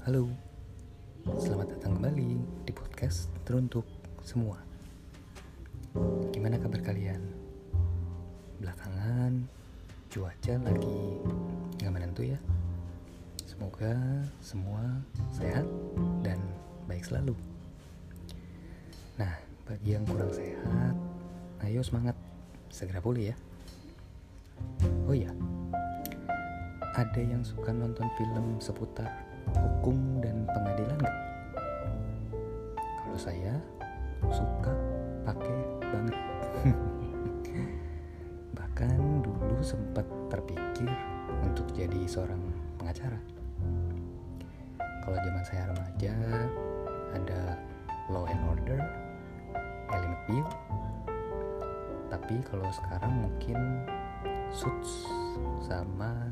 Halo, selamat datang kembali di podcast teruntuk semua. Gimana kabar kalian? Belakangan cuaca lagi nggak menentu ya. Semoga semua sehat dan baik selalu. Nah, bagi yang kurang sehat, ayo semangat, segera pulih ya. Oh iya, ada yang suka nonton film seputar hukum dan pengadilan nggak? Kalau saya suka pakai banget. Bahkan dulu sempat terpikir untuk jadi seorang pengacara. Kalau zaman saya remaja ada Law and Order, Ellie McBeal. Tapi kalau sekarang mungkin Suits sama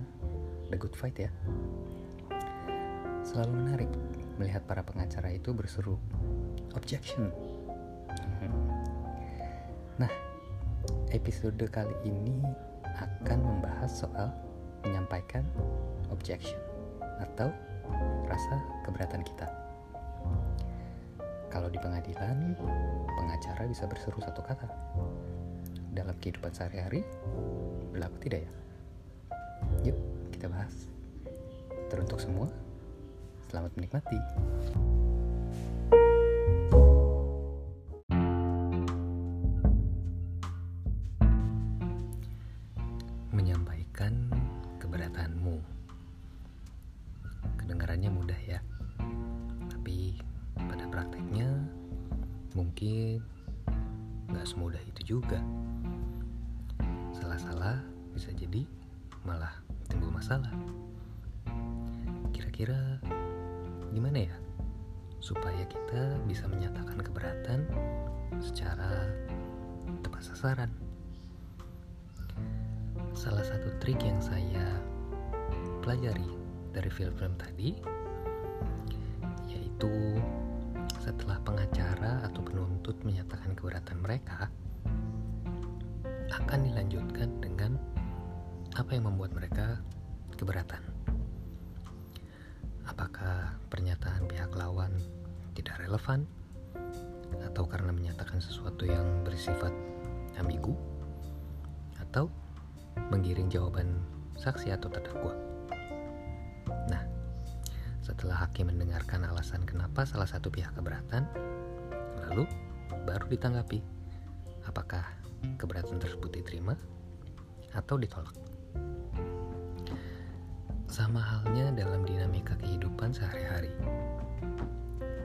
The Good Fight ya. Selalu menarik melihat para pengacara itu berseru objection. Nah, episode kali ini akan membahas soal menyampaikan objection atau rasa keberatan kita. Kalau di pengadilan, pengacara bisa berseru satu kata. Dalam kehidupan sehari-hari, berlaku tidak ya? Yuk, kita bahas. Teruntuk semua, selamat menikmati. Menyampaikan keberatanmu. Kedengarannya mudah ya. Tapi pada prakteknya mungkin nggak semudah itu juga. Salah-salah bisa jadi malah timbul masalah. Kira-kira gimana ya supaya kita bisa menyatakan keberatan secara tepat sasaran? Salah satu trik yang saya pelajari dari film-film tadi yaitu setelah pengacara atau penuntut menyatakan keberatan mereka akan dilanjutkan dengan apa yang membuat mereka keberatan. Apakah pernyataan pihak lawan tidak relevan atau karena menyatakan sesuatu yang bersifat ambigu atau menggiring jawaban saksi atau terdakwa. Nah, setelah hakim mendengarkan alasan kenapa salah satu pihak keberatan, lalu baru ditanggapi apakah keberatan tersebut diterima atau ditolak. Sama halnya dalam dinamika kehidupan sehari-hari.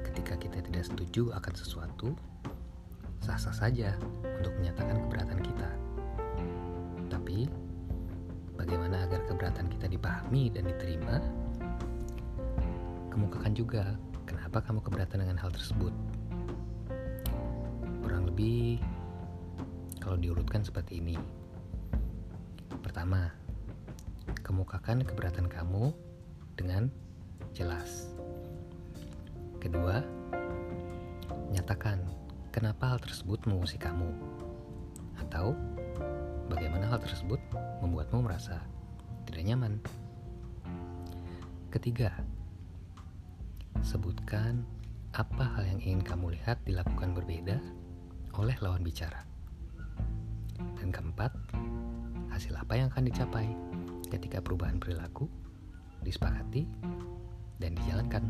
Ketika kita tidak setuju akan sesuatu, sah-sah saja untuk menyatakan keberatan kita. Tapi, bagaimana agar keberatan kita dipahami dan diterima? Kemukakan juga kenapa kamu keberatan dengan hal tersebut. Kurang lebih, kalau diurutkan seperti ini. Pertama, kemukakan keberatan kamu dengan jelas. Kedua, nyatakan kenapa hal tersebut mengusik kamu, atau bagaimana hal tersebut membuatmu merasa tidak nyaman. Ketiga, sebutkan apa hal yang ingin kamu lihat dilakukan berbeda oleh lawan bicara. Dan keempat, hasil apa yang akan dicapai ketika perubahan perilaku disepakati dan dijalankan.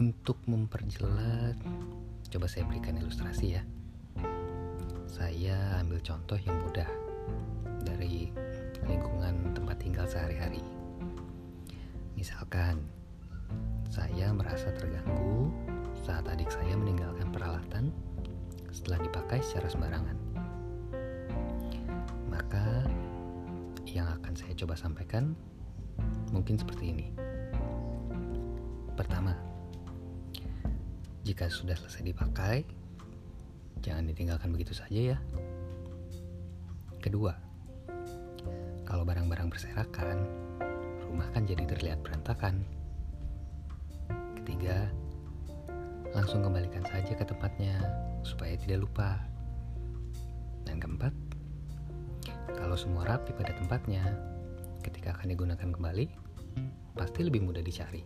Untuk memperjelas, coba saya berikan ilustrasi ya. Saya ambil contoh yang mudah dari lingkungan tempat tinggal sehari-hari. Misalkan, saya merasa terganggu saat adik saya meninggalkan peralatan setelah dipakai secara sembarangan. Maka, yang akan saya coba sampaikan mungkin seperti ini. Pertama, jika sudah selesai dipakai, jangan ditinggalkan begitu saja ya. Kedua, kalau barang-barang berserakan, rumah kan jadi terlihat berantakan. Ketiga, langsung kembalikan saja ke tempatnya supaya tidak lupa. Kalau semua rapi pada tempatnya, ketika akan digunakan kembali, pasti lebih mudah dicari.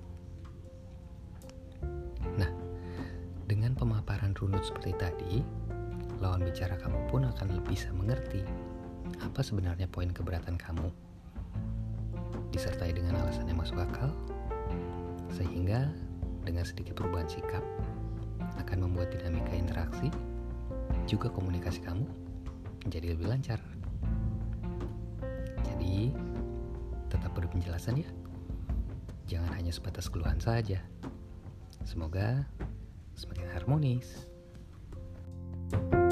Nah, dengan pemaparan runut seperti tadi, lawan bicara kamu pun akan lebih bisa mengerti apa sebenarnya poin keberatan kamu. Disertai dengan alasan yang masuk akal, sehingga dengan sedikit perubahan sikap akan membuat dinamika interaksi juga komunikasi kamu menjadi lebih lancar. Penjelasan ya. Jangan hanya sebatas keluhan saja. Semoga semakin harmonis. thank you